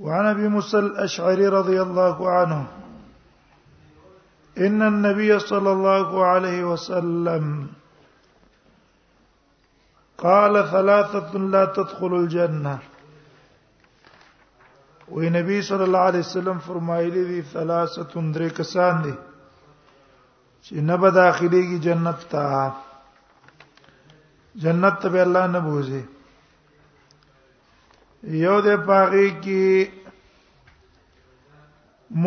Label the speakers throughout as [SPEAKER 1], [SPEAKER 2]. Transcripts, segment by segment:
[SPEAKER 1] وعن ابي موسى الاشعري رضي الله عنه ان النبي صلى الله عليه وسلم قال ثلاثه لا تدخل الجنه وی نبی صلی الله علیه وسلم فرمایلی دي ثلاثه درې کسان دي چې نه به داخليږي جنت ته جنت ته به الله نه بوزي یو د پاغي کې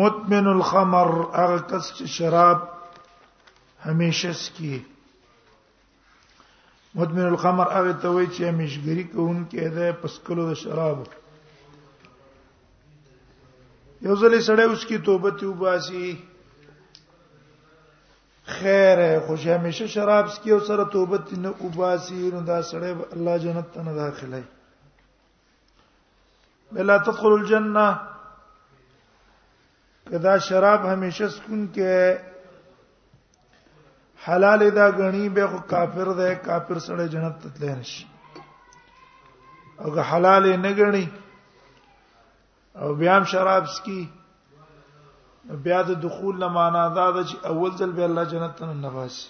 [SPEAKER 1] مطمن الخمر هغه کس چې شراب همیشه سکي مدمن الخمر هغه ته وایي چې همیشګری کوونکې ده پس کلو د شراب یو ځلې سړی اوس کی توبه ته وباسي خیر خو همیشه شراب سکي او سره توبه نه وباسي نو دا سړی الله جنت ته نه داخلي بلا تدخل الجنه کدا شراب همیشه سکون کې حلال دا غنی به خو کافر ده کافر سره جنت ته تللی نشي او حلال نه غنی او بیا هم شراب سکي بیا د دخول نه معنا دا ده چې اول ځل به الله جنت ته نه باسي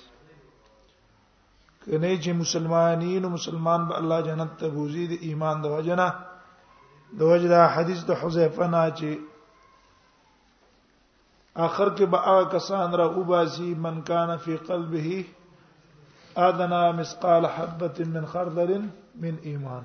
[SPEAKER 1] کنه چې مسلمانین او مسلمان به الله جنت ته بوزي د ایمان د وجنه د وجدا حدیث د حذیفه نه چې اخر کې به هغه کسان را وباسي من کان فی قلبه ادنا مثقال حبه من خردل من ایمان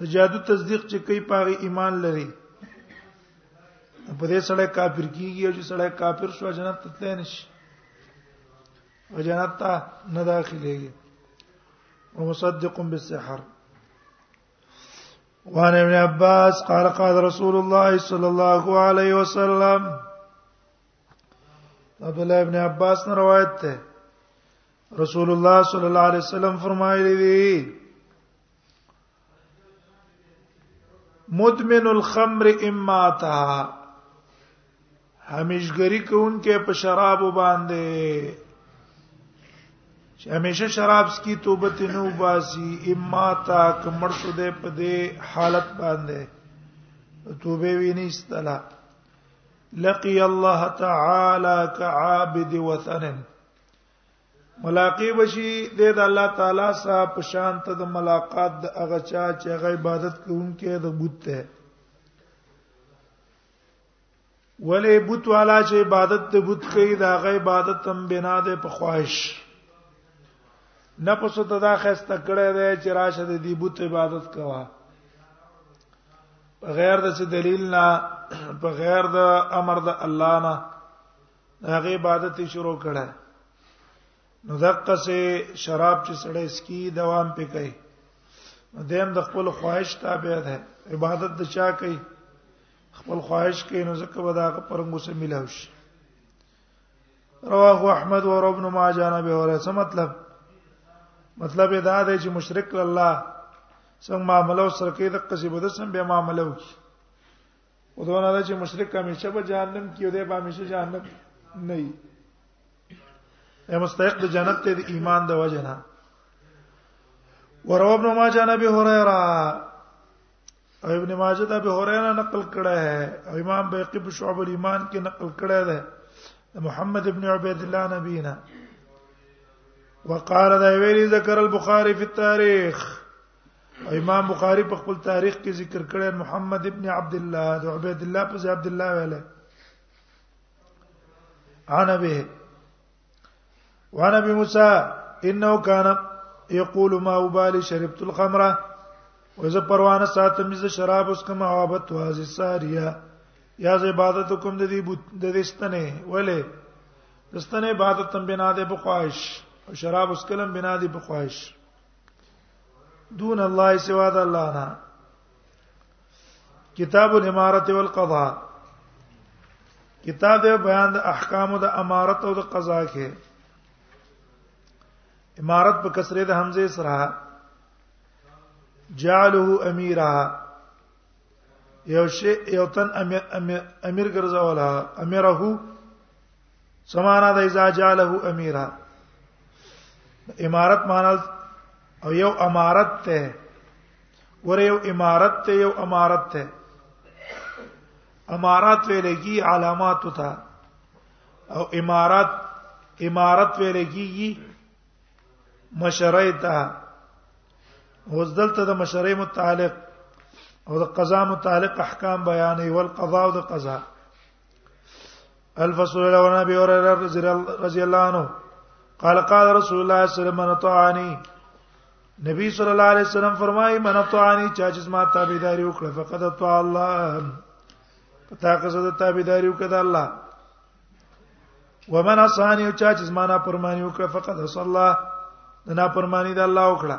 [SPEAKER 1] د جادو تصدیق چې کوي پاغي ایمان لري په دې سره کافر کیږي او چې سره کافر شو جنت ته تللی نشي او جنت ته نه داخليږي ومصدق بالسحر وعن ابن عباس قال قال رسول الله صلى الله عليه وسلم عبد الله ابن عباس نے روایت ہے رسول الله صلی الله علیه وسلم فرمایلی دی مدمن الخمر اما تا همیشګری کوونکې په شراب باندې چې همیشه شراب سکی توبه تنو باسي اما تا کمر شو دې په دې حالت باندې توبه ویني استلا لقي الله تعالی كعابد وثن ملاقات بشي د الله تعالی سره په شان ته د ملاقات د هغه چا چې هغه عبادت کوونکې د بت ته ولې بت والا چې عبادت د بت کوي د هغه عبادت هم بنا ده په خواهش نه پسو ته دا خسته کړه دی چې راشه د دې بت عبادت کوا بغیر د څه دلیل نه بغیر د امر د الله نه هغه عبادت شروع کړه نو دقه سه شراب چې سړی سکی دوام پې کوي دیم د خپل خواهش تابع ده عبادت د چا کوي خپل خواهش کوي نو ځکه به دا پرنګو سره ملاوي شي رواه احمد و ابن ماجه عن ابي هريره څه مطلب مطلب دا دی چې مشرک الله څنګه معاملې او سره کې د قصې بده سم به معاملې وکړي او دا نه چې مشرک همیشه په جهنم کې دی به همیشه جهنم نه وي یا مستحق د جنت ته د ایمان د وجه نه ورو ابن ماجه نبی هريره او ابن ماجه د ابي هريره نقل کړه ہے او امام بيقي په شعب الايمان کې نقل کړه ده محمد ابن عبيد الله نبينا وقال دا ویلي ذکر البخاري في التاريخ او امام بخاري په خپل تاریخ کې ذکر کړی محمد ابن عبد الله د عبيد الله په عبد الله ویله عن ابي وانا ابي موسى انه كان يقول ما ابالي شربت الخمره وزه پروانه ساتم زه شراب اس کما عبادت واز ساریا یا ز عبادت کوم د دې د دې ستنه ولې د ستنه عبادت تم بنا دې په خواهش او شراب اس کلم بنا دې په خواهش دون الله سوا د الله نه کتاب الامارت والقضاء کتاب بیان د احکام د امارت او د قضا کې امارت په کسره د حمزه سره جعله امیرا یو شی یو تن امیر ګرځولا امیره سمانا د اذا جاله امیرا امارت معنا او یو امارت ته ور یو امارت ته یو امارت ته امارات ویل کی علامات ته او امارات امارت ویل کیږي مشرای ته اوس دلته د مشرای متعلق او د قضا متعلق احکام بیانې او القضاء او د قضا الفصل الاول ابي هريره رضي الله عنه قال قال رسول الله صلى الله عليه وسلم نبی صلی الله علیه وسلم فرمایي من طاعنی چا چې ما تابعداري وکړه فقد طاع الله پتا که زه تابعداري وکړه الله ومن اصحانی چا چې ما نه پرمانی وکړه فقد صلی الله نه پرمانی د الله وکړه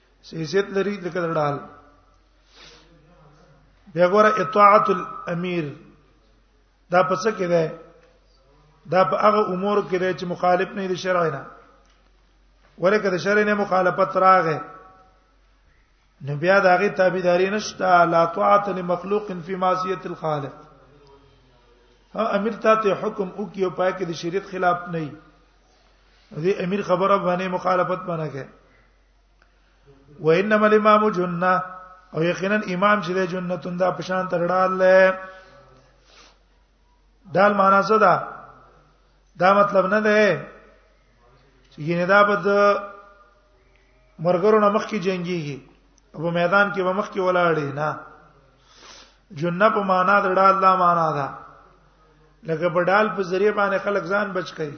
[SPEAKER 1] سیاست لري د کډال بیا ګوره اطاعت الامیر دا پس کې ده دا په هغه امور کې ده چې مخالف نه دي شرع نه ورکه د شرع نه مخالفت راغې نو بیا دا غي تابعداري نشته لا طاعت لمخلوق فی معصیت الخالق ها امیر ته ته حکم او کیو پای کې د شریعت خلاف نه دی امیر خبره باندې مخالفت باندې کوي و انما الامام جنہ او یقینا امام چې د جنتون دا پشان ترډال له دال معنا څه ده دا مطلب نه ده چې ینه دا بد مرګرو نمخ کې جنگيږي په میدان کې به مخ کې ولاړې نه جنہ په معنا د ډال دا معنا ده لکه په ډال په ذریعہ باندې خلک ځان بچ کړي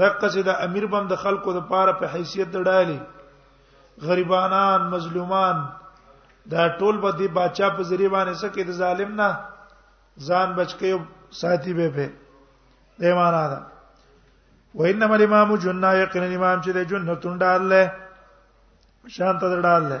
[SPEAKER 1] دغه چې د امیر بم د خلکو د پاره په حیثیت د ډالې غریبانان مظلومان دا ټول به دی بادشاہ په ذریعہ باندې سکه د ظالم نه ځان بچ کړي ساتي به په دې معنا ده وانما الامام جنہ یقینا امام چې د جنتون ډال له شانت ډال له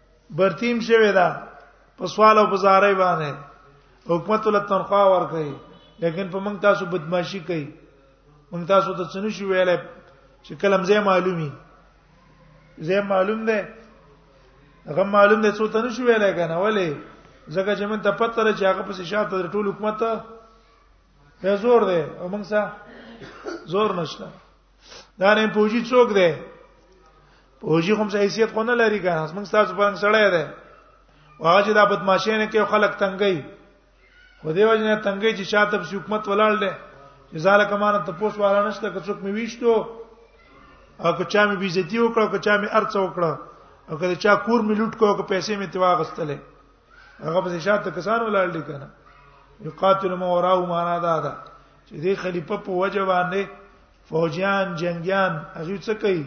[SPEAKER 1] برتیم شوی دا په سوال او بازارې باندې حکومت له تنخواه ور کوي لیکن په موږ تاسو بدمعشي کوي موږ تاسو ته څنګه شو ویلې چې کلم زه معلومي زه معلوم ده هغه معلوم ده څو ته نشو ویلې کنه ولې ځکه چې موږ ته پته لري چې هغه په شاته ټول حکومت ته زور ده او موږ سره زور نشته دا نه پوجي څوک دی پوجي کوم څه حیثیت خو نه لري کنه موږ تاسو په سړی دی واغه چې دا بدمعشي نه کې خلک تنګي خو دیو جن تنګي چې شاته په حکومت ولاړ دی ځاله کمانه ته پوس والا نشته که څوک می ویشتو او که چا می بیزتی وکړه که چا می ارڅ وکړه او که چا کور می لوټ کو که پیسې می تیوا غستلې هغه په شاته کسان ولاړ دي کنه یقاتل ما وراء معنا دا ده چې دې خلیفہ په وجه باندې فوجیان جنگیان هغه څه کوي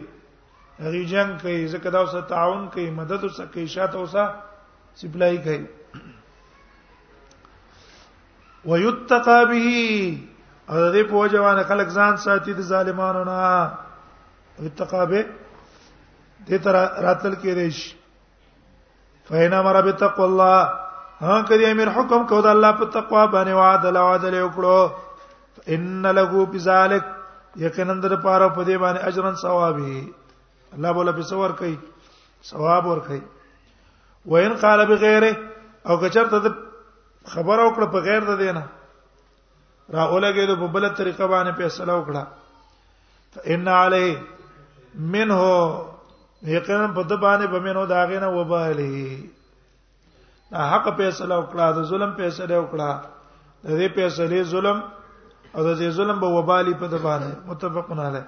[SPEAKER 1] هغه جنگ کوي ځکه دا اوسه تعاون کوي مدد اوسه کوي شاته اوسه سپلای کوي ويتقى به او دې په وجه باندې خلک ځان ساتي د ظالمانو نه ويتقى به دې تر راتل کې رېش فینا مر بتقوا الله ها کړي امیر حکم کو د الله په تقوا باندې وعده لا وعده له وکړو ان له بذالک یقینا در پاره په دې باندې اجرن ثوابي الله بوله په څور کوي ثواب ور کوي وین قال بغیره او کچرته خبر او کړ په غیر د دینه را اولګې د په بل طریقه باندې فیصله وکړه فإن علی منه یقینا په د باندې به منو داغه نه وبالی دا حق فیصله وکړه د ظلم فیصله وکړه د دې فیصله ظلم او د دې ظلم به وبالی په د باندې متفقون علی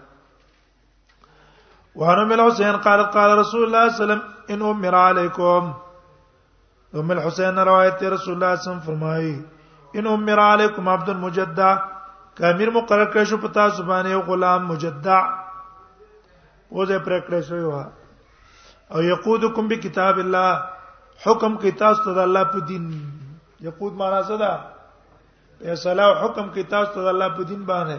[SPEAKER 1] وعن ام الحسين قال قال رسول الله صلى الله عليه وسلم ان امر عليكم ام الحسين روایت رسول الله صلی الله علیه وسلم فرمایي ان امر عليكم عبد المجدع کامیر مقرر کړ شو پتا سبحانه یو غلام مجدع او زه پر کړ شو یو او یقودکم بکتاب الله حکم کی تاسو ته الله په دین یقود معنا څه ده فیصله او حکم کی تاسو ته الله په دین باندې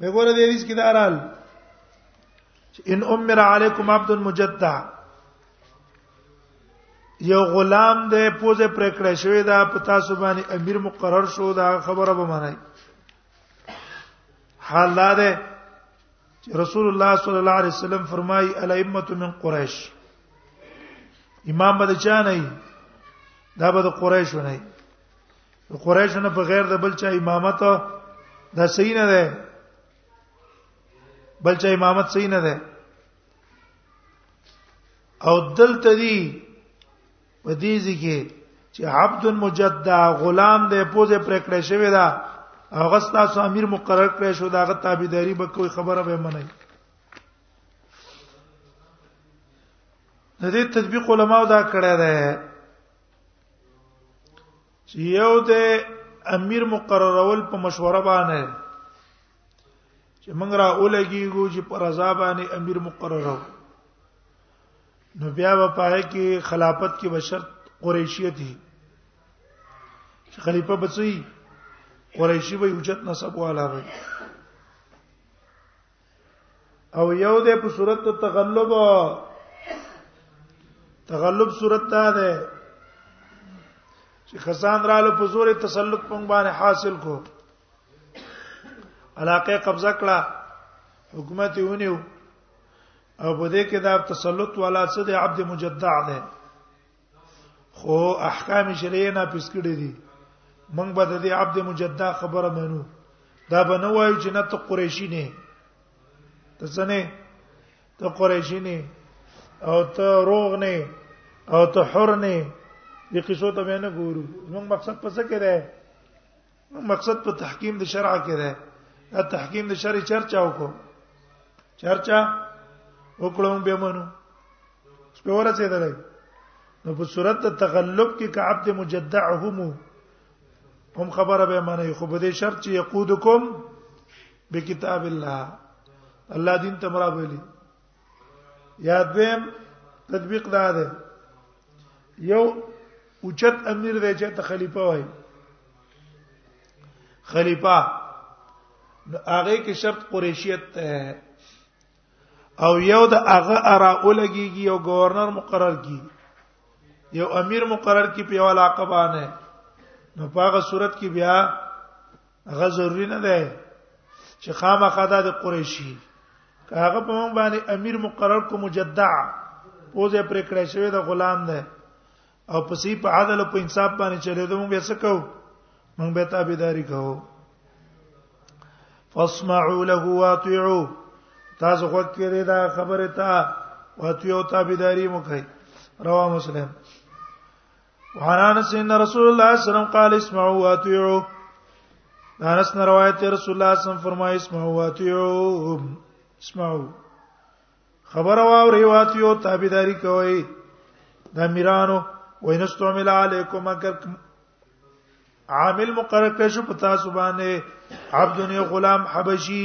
[SPEAKER 1] وګوره دې حدیث کې دارال ان امر علیکم عبد مجدع یو غلام دې پوزه پرکړه شوی دا پتا سبحانه امیر مقرر شو دا خبره به معنی حال دا ده رسول الله صلی الله علیه وسلم فرمای الائمه من قریش امام بده چا نه دا به قریش نه قریش نه په غیر د بل چا امامت دا صحیح نه ده بل چا امامت صحیح نه ده او دلته دی په دې ځکه چې عبد مجدد غلام دې پوزه پر کړې شوی دا هغه ستاسو امیر مقرر کړی شو دا غو تابعداري به کوئی خبره به منای د دې تطبیق علماو دا کړی دی چې یو د امیر مقررول په مشوره باندې چې موږ را اولګیږو چې پر رضا باندې امیر مقررو نو بیا په پای کې خلافت کې بشرط قریشیت دي چې خلیفہ بچي قریشی به اوچت نسب والا وي او یو د په صورت تغلب تغلب صورت ته ده چې خسان رالو په زور تسلط پنګ باندې حاصل کو علاقه قبضه کړه حکومت یې ونیو او په دې کې دا تسلط والا څه دی عبد مجدع دی خو احکام شریعه نه پس کړی دي موږ به د دې عبد مجدا خبره منو دا به نه وایو چې نه ته قریشی نه ته څنګه ته قریشی نه او ته روغ نه او ته حر نه دې قصو ته نه ګورو موږ مقصد پس کړی مقصد په تحکیم د شرع کې ده دا تحکیم د شرع چرچا وکړو چرچا وکړو به منو په ورته ده نو په صورت د تغلب کې کعب د مجدعهم هم خبره به معنی خو به دې شرط چې یقودکم بکتاب الله الله دین تمرا ویلي یا دویم تطبیق دا ده یو اوچت امیر دی چې ته خلیفہ وای خلیفہ نو هغه کې شرط قریشیت ته او یو د هغه ارا اولګيږي یو گورنر مقرر کی یو امیر مقرر کی په علاقه باندې نو په هغه صورت کې بیا هغه ضروری نه ده چې خامخا د قریشی هغه په مونږ باندې امیر مقرر کو مجدع پوزه پر کړه شوی د غلام ده او پسې په عدل او په انصاف باندې چلے دوم به سکو مونږ به تابعداري کوو فاسمعوا له واطيعوا تاسو وخت کې دا خبره تا واطيعوا تابعداري مو کوي رواه مسلم وعن انس ان رسول الله صلی الله علیه وسلم قال اسمعوا واطيعوا انس نے روایت ہے رسول الله صلی الله علیه وسلم فرمائے اسمعوا واطيعوا اسمعوا خبر او ری واطيعوا تابعداري کوي د امیرانو وینستعمل علیکم اگر عامل مقرر کړ شو پتا سبحانه عبد غلام حبشي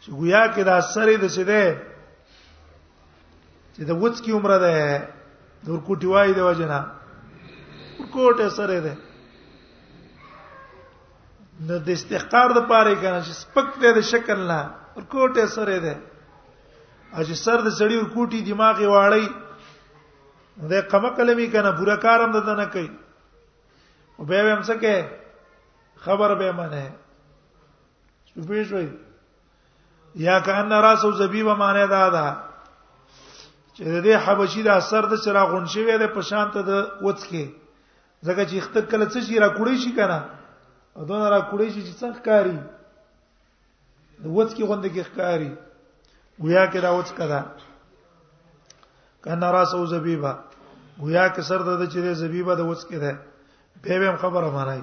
[SPEAKER 1] چې ګویا کې دا سره د څه ده چې د وڅ کی عمر ده د ورکوټي وای د وجنه ورکوټه سره ده د استحقار د پاره کنه چې سپک دی د شکل نه ورکوټه سره ده اجه سر د سړی ورکوټي دماغ واړی د قمه کلمې کنه پورا کارم د نه کوي او به هم څه کوي خبر به منه شوبې شوې یا کان راسو زبیبه معنی دا ده چې د دې حبشي د اثر د چر غون شوی د پشان ته د وڅ کې ځکه چې اخته کله څه شي را کوړی شي کنه اذن را کوړی شي چې څنګه کاری د وڅ کې غونډه کې ښکاری گویا کې دا وڅ کړه کنا راس او زبیبا گویا کې سر د چې زبیبا د وڅ کې ده به به خبره مانای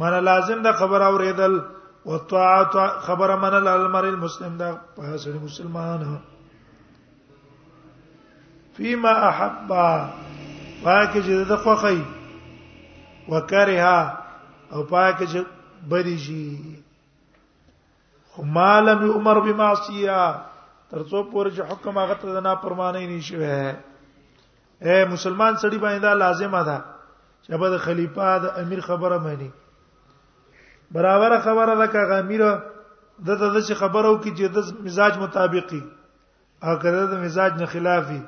[SPEAKER 1] من لازم د خبر اوریدل او طاعت خبر من المر المسلم دا په سړي مسلمان فيما احب پاکه چې د خوخی وکره او پاکه چې بدی شي خو مالم عمر بمعصیه ترڅو پورې چې حکم هغه ته نه پرمانه نه شي اے مسلمان سړي باندې دا لازمه ده چې به د خلیفہ د امیر خبره مانی برابر خبره ده کغه امیر د د د خبرو کې چې د مزاج مطابقي او کړه د مزاج نه خلافي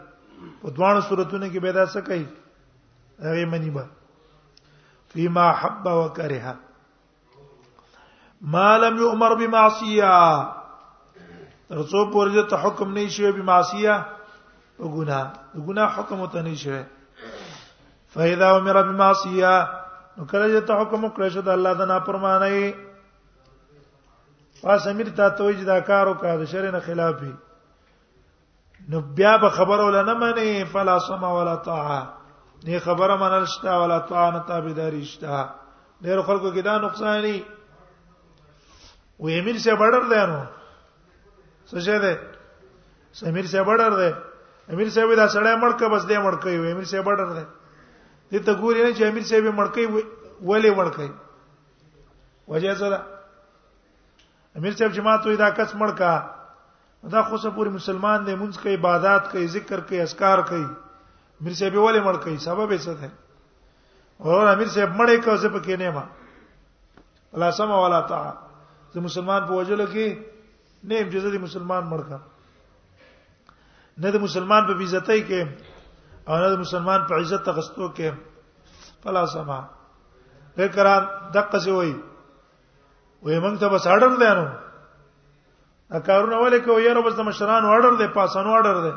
[SPEAKER 1] په دوانو صورتونو کې به دا څه کوي هغه منی به فيما حب وكره ما لم يؤمر بمعصيه رسو پورې ته حکم نه شي بمعصيه وګنا وګنا حکم ته نه شي فاذا امر بمعصيه نو کله چې ته حکم کړی شو د الله د نافرمانی پس امیر ته توجه دا کار وکړه د شرع نه خلاف نو بیا به خبر ولا نه منی فلا سم ولا طاعه نه خبره منل شتا ولا طاعه نه تابعداري شتا ډېر خلکو کې دا نقصان دی و امیر سے بڑر دی نو څه شه دی امیر سے بڑر دی امیر صاحب دا سړی مړکه بس دې مړکه وي امیر صاحب ډر دی دې ته ګوري نه چې امیر صاحب مړکه ولې مړکه وجه څه ده امیر صاحب جماعت وې دا کس مړ کا دا خو څه پوری مسلمان دی مونږ کوي عبادت کوي ذکر کوي اسکار کوي امیر صاحب ولې مړ کوي سبب یې څه دی اور امیر صاحب مړ کوي څه پکې نه ما ولا سم ولا طاع زه مسلمان په وجلو کې نه يم چې زه مسلمان مړ کا نه د مسلمان په عزتۍ کې او نه د مسلمان په عزت تغستو کې فلا سما فکران دقه سی وای وې مونږ ته بس اډر دی نو کارونه ولې کوي یاره بس د مشرانو اډر دی پاسانو اډر دی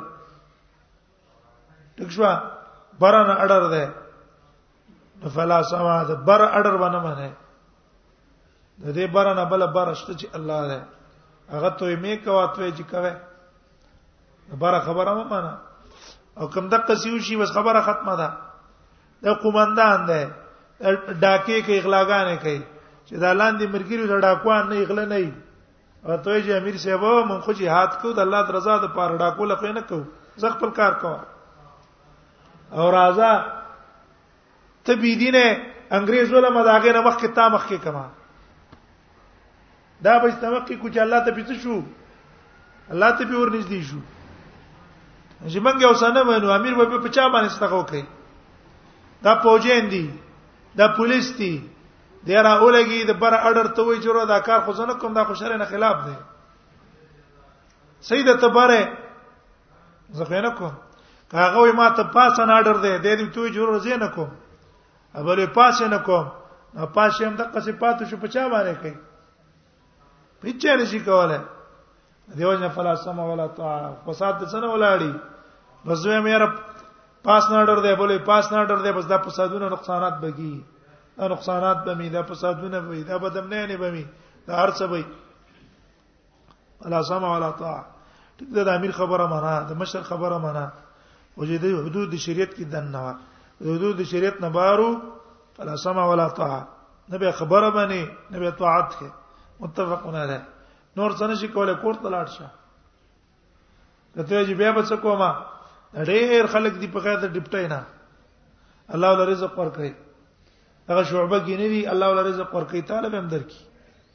[SPEAKER 1] ټیک شو برن اډر دی فلا سما د بر اډر باندې باندې د دې برنه بل برشت چې الله دی هغه ته مې کوا ته چې کوي بر خبره ما معنا او کوم دقه سیو شي بس خبره ختمه ده دا قومندان دی ډاکې کې اغلاګانې کوي چې دا لاندې مرګري ډاکوان نه اغلا نه وي او ته چې امیر صاحب مونږ خو jihad کو د الله درزا د پاره ډاکو لخوا نه کو زه خپل کار کوم او راځه ته بی دینه انګريز ولا مداګه نه مخ کې تا مخ کې کما دا به استوقې کو چې الله ته پیڅ شو الله ته به ورنږدې شو چې موږ یو سنه منو امیر به په چا باندې ستغو کوي دا پوجین دي دا پولیس دي دا را اولګي د بر اډر ته وی جوړه دا کار خو ځنه کوم دا خو شرع نه خلاف دی سیده تبره زه خو نه کوم هغه ما ته پاسه نه اډر دی د دې ته جوړه زه نه کوم ابل پاس نه کوم نو پاس هم د قصې پاتو شو په چا باندې کوي په چا نشي کوله دیو جن فلا سم ولا طاع فساد څه نه ولاړی بس زه مې رب پاس نه ډر دی بولې پاس نه ډر دی بس دا فسادونه نقصانات بګي دا نقصانات به می دا فسادونه به دا بدم نه نه به می دا هر څه به ولا سمع ولا طاعه ټیک ده د امیر خبره معنا د مشر خبره معنا وجه د حدود د شریعت کې دنه و حدود د شریعت نه بارو فلا سمع ولا طاعه نه به خبره باندې نه به طاعت کې متفقون علیه نور څه نشي کولای کوړ تلاړ شه کته چې بیا بچ کوما ډېر خلک دی په خاطر ډیپټای نه الله ول رزق ورکړي هغه شعبه کې نه دی الله ول رزق ورکړي طالب هم درکې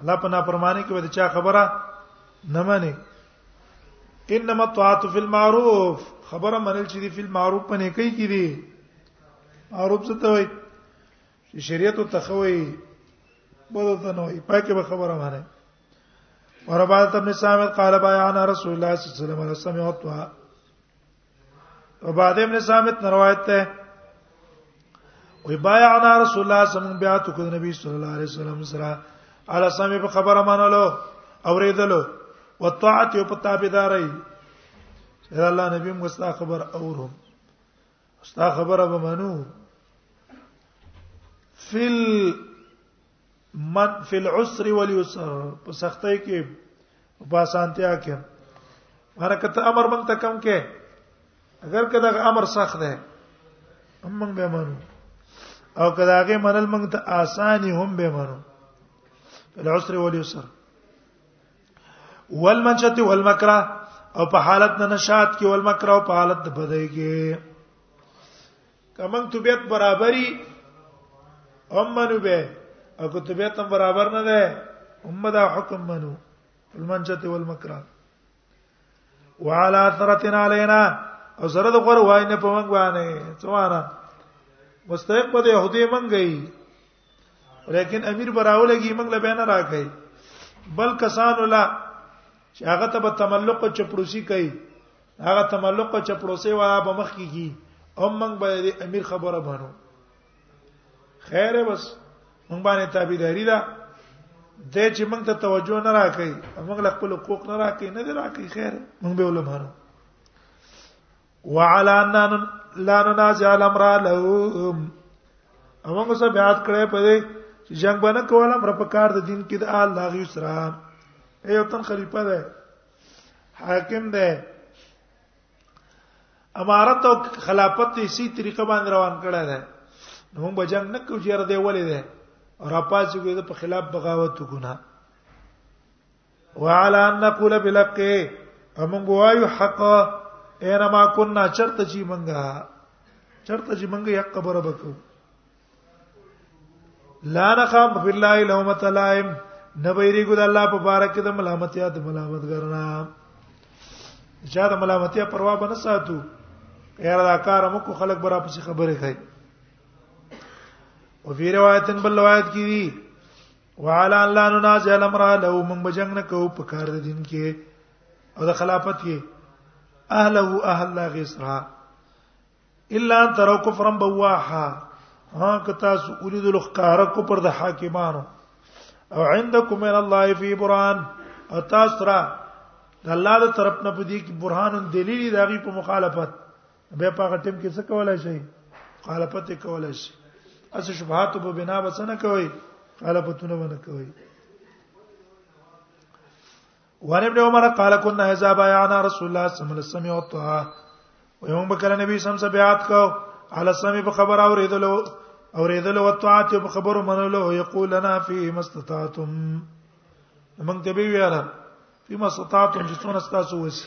[SPEAKER 1] الله په نافرمانی کې به چا خبره نه مانی انما الطاعات فی المعروف خبره منل چې دی فی المعروف په نه کوي کې دی معروف څه ته وایي چې شریعت او تخوی بدل ته نه وایي پاکه به خبره مانی وربعت ابن سامد قال بيان رسول الله صلى الله عليه وسلم سمعت عباده ابن ثابت روایت ده وی بایعنا رسول الله صلی الله علیه وسلم بیا تو کړه نبی صلی الله علیه وسلم سره علی سمې په خبره مانلو اوریدلو وطاعت او په تابعداري سره الله نبی موږ ستا خبر اورم ستا خبره به منو فل من فی العسر والیسر په سختۍ کې په اسانتیا کې حرکت امر مونږ ته کم کې اگر کدا امر سخت ده هم مونږ به منو او کدا هغه منل مونږ ته اساني هم به منو العسر واليسر والمنشط والمکره او په حالت نه نشات کې والمکره او په حالت د بدای کې کمن طبيعت برابرۍ هم منو به او که طبيعت هم برابر نه ده هم دا حکم منو المنجت والمکران وعلى اثرتنا علينا او سره د غره وای نه په منګ باندې څومره مستحق په يهودي منګي لیکن امیر براولګي موږ له بینه راکې بل کسان ولا چې هغه ته په تملق چپړوسی کوي هغه تملق چپړوسی وا به مخ کیږي او موږ به امیر خبره بانو خیر بس موږ باندې تابعداري ده د چې موږ ته توجه نه راکې موږ له خپل حقوق نه راکې نه راکې خیر موږ به ولمانو وعلى ان لا ننازع الامر لهم اومغه څه بیات کړه په دې چې جنگ باندې کوله پر پکار د دین کې د الله غي سره ایو تن خلیفہ ده حاکم ده امارت او خلافت یې سی طریقه باندې روان کړه ده نو موږ به جنگ نه کوو چې را دی ولې ده او را پاتې کوي په خلاف بغاوت وکړو وعلى ان نقول بالحق امون گوایو حق اينما كنا چرته چی منګه چرته چی منګه حق خبره وکړو لا نخاف في الله لومۃ لائم نبیری ګل الله په بارک د ملامتیا د ملامت ګرنا چا د ملامتیا پروا بنه ساتو یاره دا کار موږ خلک برا پسې خبره کوي او فی روایتن بل روایت کی وعلى ان لا ننازع الامر له من بجنګ نه کو په کار دین کې او د خلافت کې اهله اهل لا غسرا الا ان تروا كفرا بواحا ها کتا سو اريد الخقار کو پر د حاکمانو او عندكم من الله في برهان او تاسو را د الله تر طرف نه پدې کې برهان دلیل داغي په مخالفت به په هغه ټیم کې څه کولای شي مخالفت کولای شي اس شبهات په بنا بس نه کوي مخالفتونه ونه کوي وان ابن عمر قال كنا اذا بايعنا رسول الله صلى الله عليه وسلم سمع الطاعه ويوم بكره النبي صلى الله عليه وسلم بيعت کو على سمع په خبر اوریدل اوریدل او طاعت په خبر منلو یقول لنا في مستطاعتم من ته به ویاله فيما استطعتم چې څونه تاسو وسی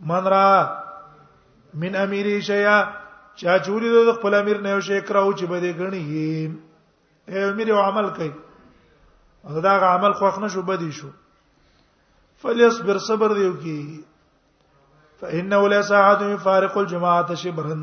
[SPEAKER 1] من را من امیری شیا چا چوری د خپل امیر نه یو شی کراو چې بده غنی اے امیر یو عمل کوي او دا عمل خوښ نه شو بدی شو فلیصبر صبر دیو کی فانه لا ساعه فارق الجماعه شبرن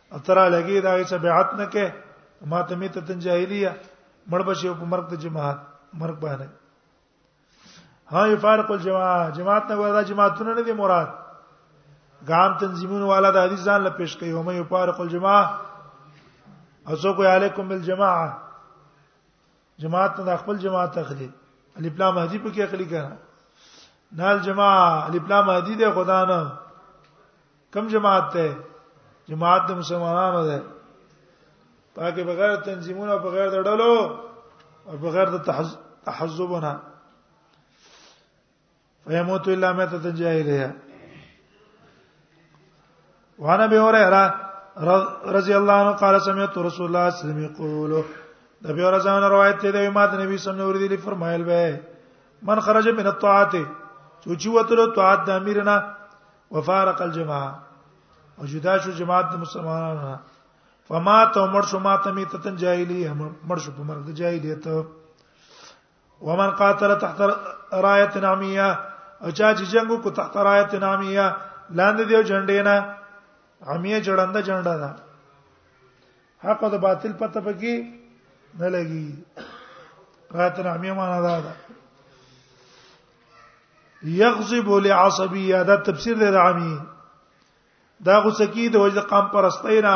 [SPEAKER 1] اترا لګي دا چې بیعت نه کې ما ته میته تن جاهلیه مړ بشي په مرګ ته جماعت مرګ باندې ها یفارق الجماعه جماعت نه وردا جماعتونه نه دي مراد ګام تنظیمون والا د حدیث ځان له پیش کوي هم یفارق الجماعه اسو کوی علیکم بالجماعه جماعت ته خپل جماعت اخلي الف لام هدي په کې اخلي کنه نال جماعه الف لام هدي ده خدا نه کم جماعت ته جماعت د مسلمانانو ده پاکه بغیر تنظیمونو بغیر د ډلو او بغیر د تحزبونه فیموت الا متت جاهلیه وانا به هريره رضی الله عنه قال سمعت رسول الله صلی الله علیه وسلم یقول د به رضوان روایت ته دی ما د نبی صلی الله علیه وسلم فرمایل به من خرج من الطاعات چوچی وتلو طاعت د امیرنا وفارق الجماعه او جدا شو جماعت د مسلمانانو فما ته مر شو ما ته میتتن جاهلیه مر شو په مرګ د جاهلیت ومن قاتل تحت رايه ناميه او چا چې جنگ کو تحت رايه ناميه لاندې دیو جنډې نه عمیه جړنده جنډه ده حق او باطل پته پکې نه لګي راته ناميه معنا ده دا. یغضب لعصبیه دا تفسیر دی د عامی دا غوسکی د وجد قام پرستینا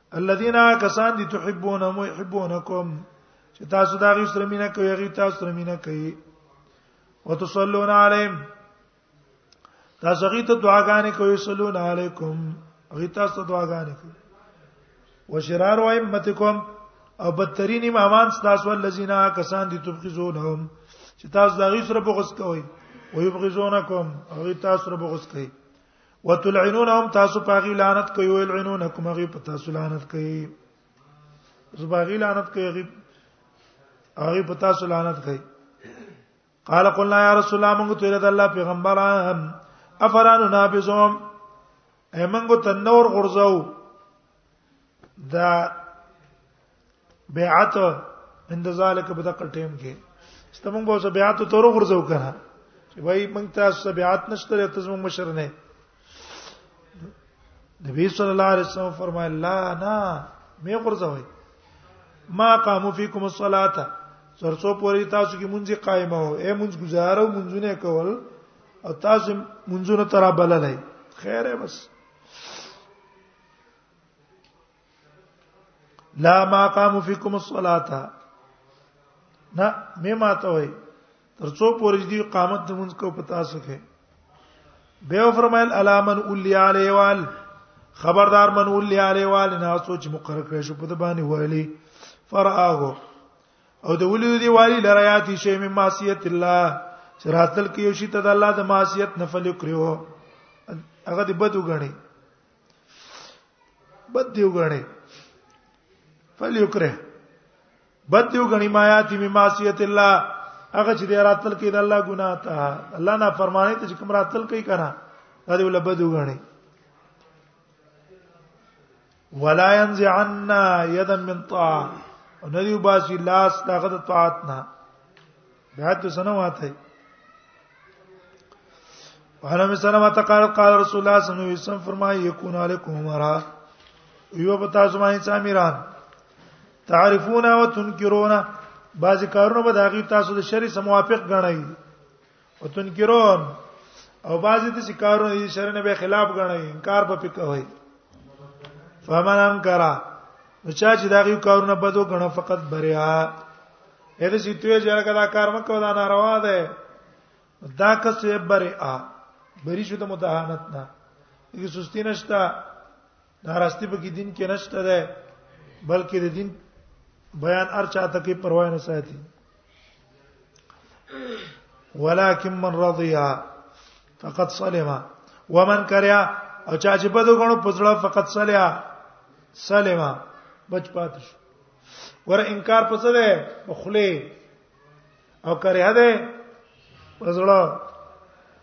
[SPEAKER 1] الذين كسان دي تحبونهم ويحبونكم چې تاسو دا غي سره مینه کوي غي تاسو سره مینه کوي وتصلون عليهم تاسو غي ته دعاګانې کوي صلون عليكم غي تاسو ته دعاګانې کوي وشرار وائمتکم او بدترین امامان تاسو الذين كسان دي تبغزونهم چې تاسو دا غي سره بغض کوي ويبغزونكم غي تاسو سره بغض کوي وتلعنونهم تاسو پاغي لعنت کوي او يلعنونکم هغه په تاسو لعنت کوي زباغي لعنت کوي هغه هغه په تاسو لعنت کوي قال قلنا يا رسول الله موږ ته د الله پیغمبر افرانو نابزوم ایمنګو تنور غرزو دا بیعت اند ذالک په دغه ټیم کې ستمون به سو بیعت تور غرزو کنه چې وای مونږ تاسو بیعت نشته ته زموږ مشر نه نبی صلی الله علیه وسلم فرمایله لا نه مې غرزوي ما قامو فیکم الصلاه ترڅو پوری تاسو کې مونږه قائمه وو اے مونږ گزارو مونږونه کول او تاسو مونږونه ترا بللای خیره بس لا ما قام فيكم الصلاه نه مې ماته وای ترڅو پورې دې قامت د مونږ کو پتا سکے به فرمایل علامن اولی علیوال خبردار من اولی علیوال نه سوچ مقرر کړی شو په د باندې ویلي فرآغو او د ولید دی والی لریاتی شی مم معصیت الله چراتل کې یو شی ته د الله د معصیت نفل کړو هغه د بدو غني بد دی وګڼي فلیکره بد دی وګڼي ما یاتی می معصیت الله هغه چې دی راتل کې د الله ګناه ته الله نه فرمانی ته چې کوم راتل کوي کنه دا دی ول بد وګڼي ولا ينزعن يدا من طاعه ندی باسی لاس دغه طاعت نه بیا ته سنه واته وعلم سلمہ قال قال رسول الله صلی الله علیه وسلم فرمایي یکون علیکم مرا یو په تاسو باندې سامیران تعرفون او تنکرون بعض کارونه به داغي تاسو د شری سم موافق غنئ او تنکرون او بعض د کارونه د شری نه به خلاف غنئ انکار به پکوي فمن انکرا نو چا چې داغي کارونه بدو غنه فقط بریا اې د سیتوې چې هغه دا کار مکو دا ناروا ده دا کس یې بری ا بری شو د متهانت نه هیڅ سستی نشته ناراستی په کې دین کې نشته ده بلکې د دین بیان ارچا ته کې پروا نه ساتي ولکن من رضی فقط سلم ومن کریا او چا چې په دغه غنو پزړه فقط سلیا سلم بچ پاتش ور انکار په څه ده په خله او کریه ده پزړه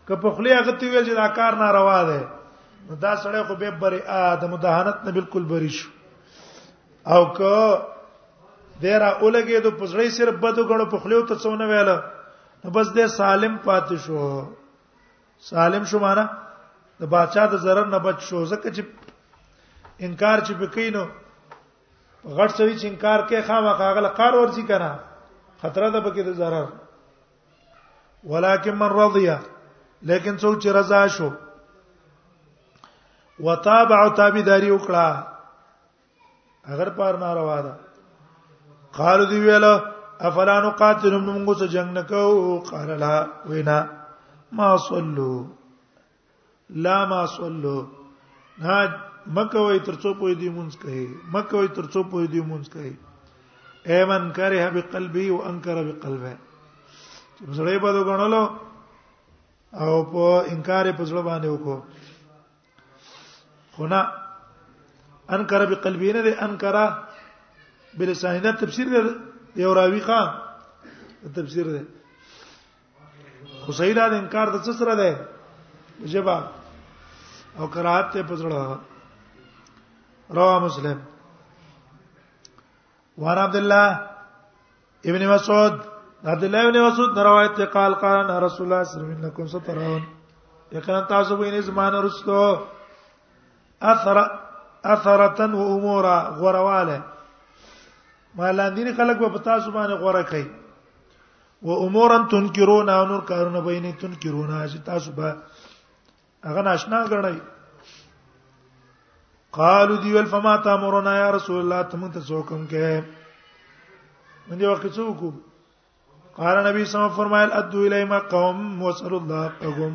[SPEAKER 1] که په خله هغه تی ویل چې دا کار ناروا ده نو دا سړی خو به بری ا د مداهنت نه بالکل بری شو او که ډیر اولګې د پزړې سر بدو غړو په خله ته څونه ویل نو بس دې سالم پاتې شو سالم شو معنا د بادشاہ د zarar نه بچ شو ځکه چې انکار چې پکې نو غټ سړي چې انکار کوي خامہ کاغله کار ورسي کنه خطر ده پکې د zarar ولکن من رضی لیکن څوک چې رضا شو وتابع تابعداري وکړه اگر پار ناروا ده قالو دی ویل افلا نقاتل موږ څه جنگ نکو قال لا وینا ما صلوا لا ما صلو ها مکه وای ترڅو په دې مونږ کوي مکه وای ترڅو په دې مونږ کوي ایمن کره بقلبی او انکر بقلبه چې زړه په دو غنلو او په انکار په زړه باندې وکړو خو نه انکر بقلبی نه دي انکر بلسانه تفسیر دی یو راوی خان تفسیر دی خو صحیح دا انکار د څه سره ده جبا او قرات ته پزړه رواه مسلم وعن عبد الله ابن مسعود عبد الله ابن مسعود روایت ته قال قال رسول الله صلی الله علیه وسلم سترون یقینا تاسو به نه زمانه رسلو اثر اثرتن و امورا غرواله ما لاندینی خلق به پتا سبحانه غره کوي و امورا تنکرون او نور کارونه به نه تنکرون چې تاسو به هغه ناشنا غړای قالو دی ول فما تامرنا یا رسول الله تم ته حکم کې من دی وخت څو کو قال نبی صلی الله علیه وسلم فرمایل ادو الیما قوم وصل الله قوم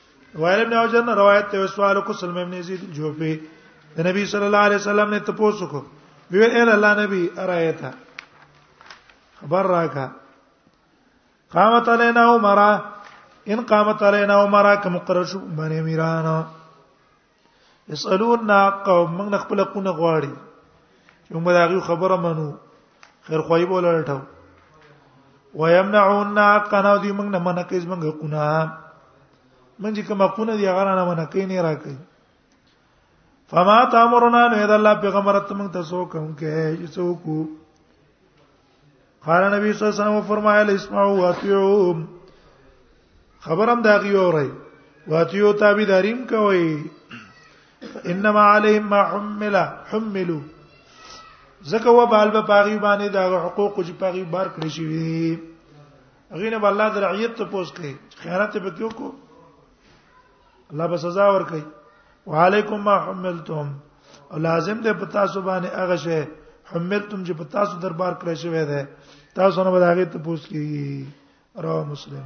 [SPEAKER 1] وائل ابن اوجر نے روایت ته سوال کو سلم ابن یزید جوفی د نبی صلی الله علیه وسلم نے تپوس کو وی ال الله نبی ارایتا خبر راکا قامت علینا عمره ان قامت علینا عمره کوم مقرر شو باندې میران اسالون قوم موږ خپل کونه غواړي چې موږ داغي خبره منو خیر خوای بوله لټو ويمنعون قنا دي موږ نه منه کوي موږ کونه موږ کوم کونه دي هغه نه منه کوي نه راکړي فما تامرنا نه د الله پیغمبر ته موږ ته سو کوم کې چې څوک قال نبی صلی الله علیه وسلم فرمایله اسمعوا واطيعوا خبرم دا غي اوري واطيعوا تابعداریم کوي انما عليهم ما حمل حملوا زکه و بال به پاغي باندې دا حقوق چې پاغي بار کړی شي غینه بالله د رعیت ته پوس کړي خیانت به کیو کو الله به سزا ورکړي وعليكم ما حملتم او لازم ده پتا سو باندې هغه شی حملتم چې پتا سو دربار کړی شوی ده تاسو نه بداغه ته پوښتنه کیږي رواه مسلم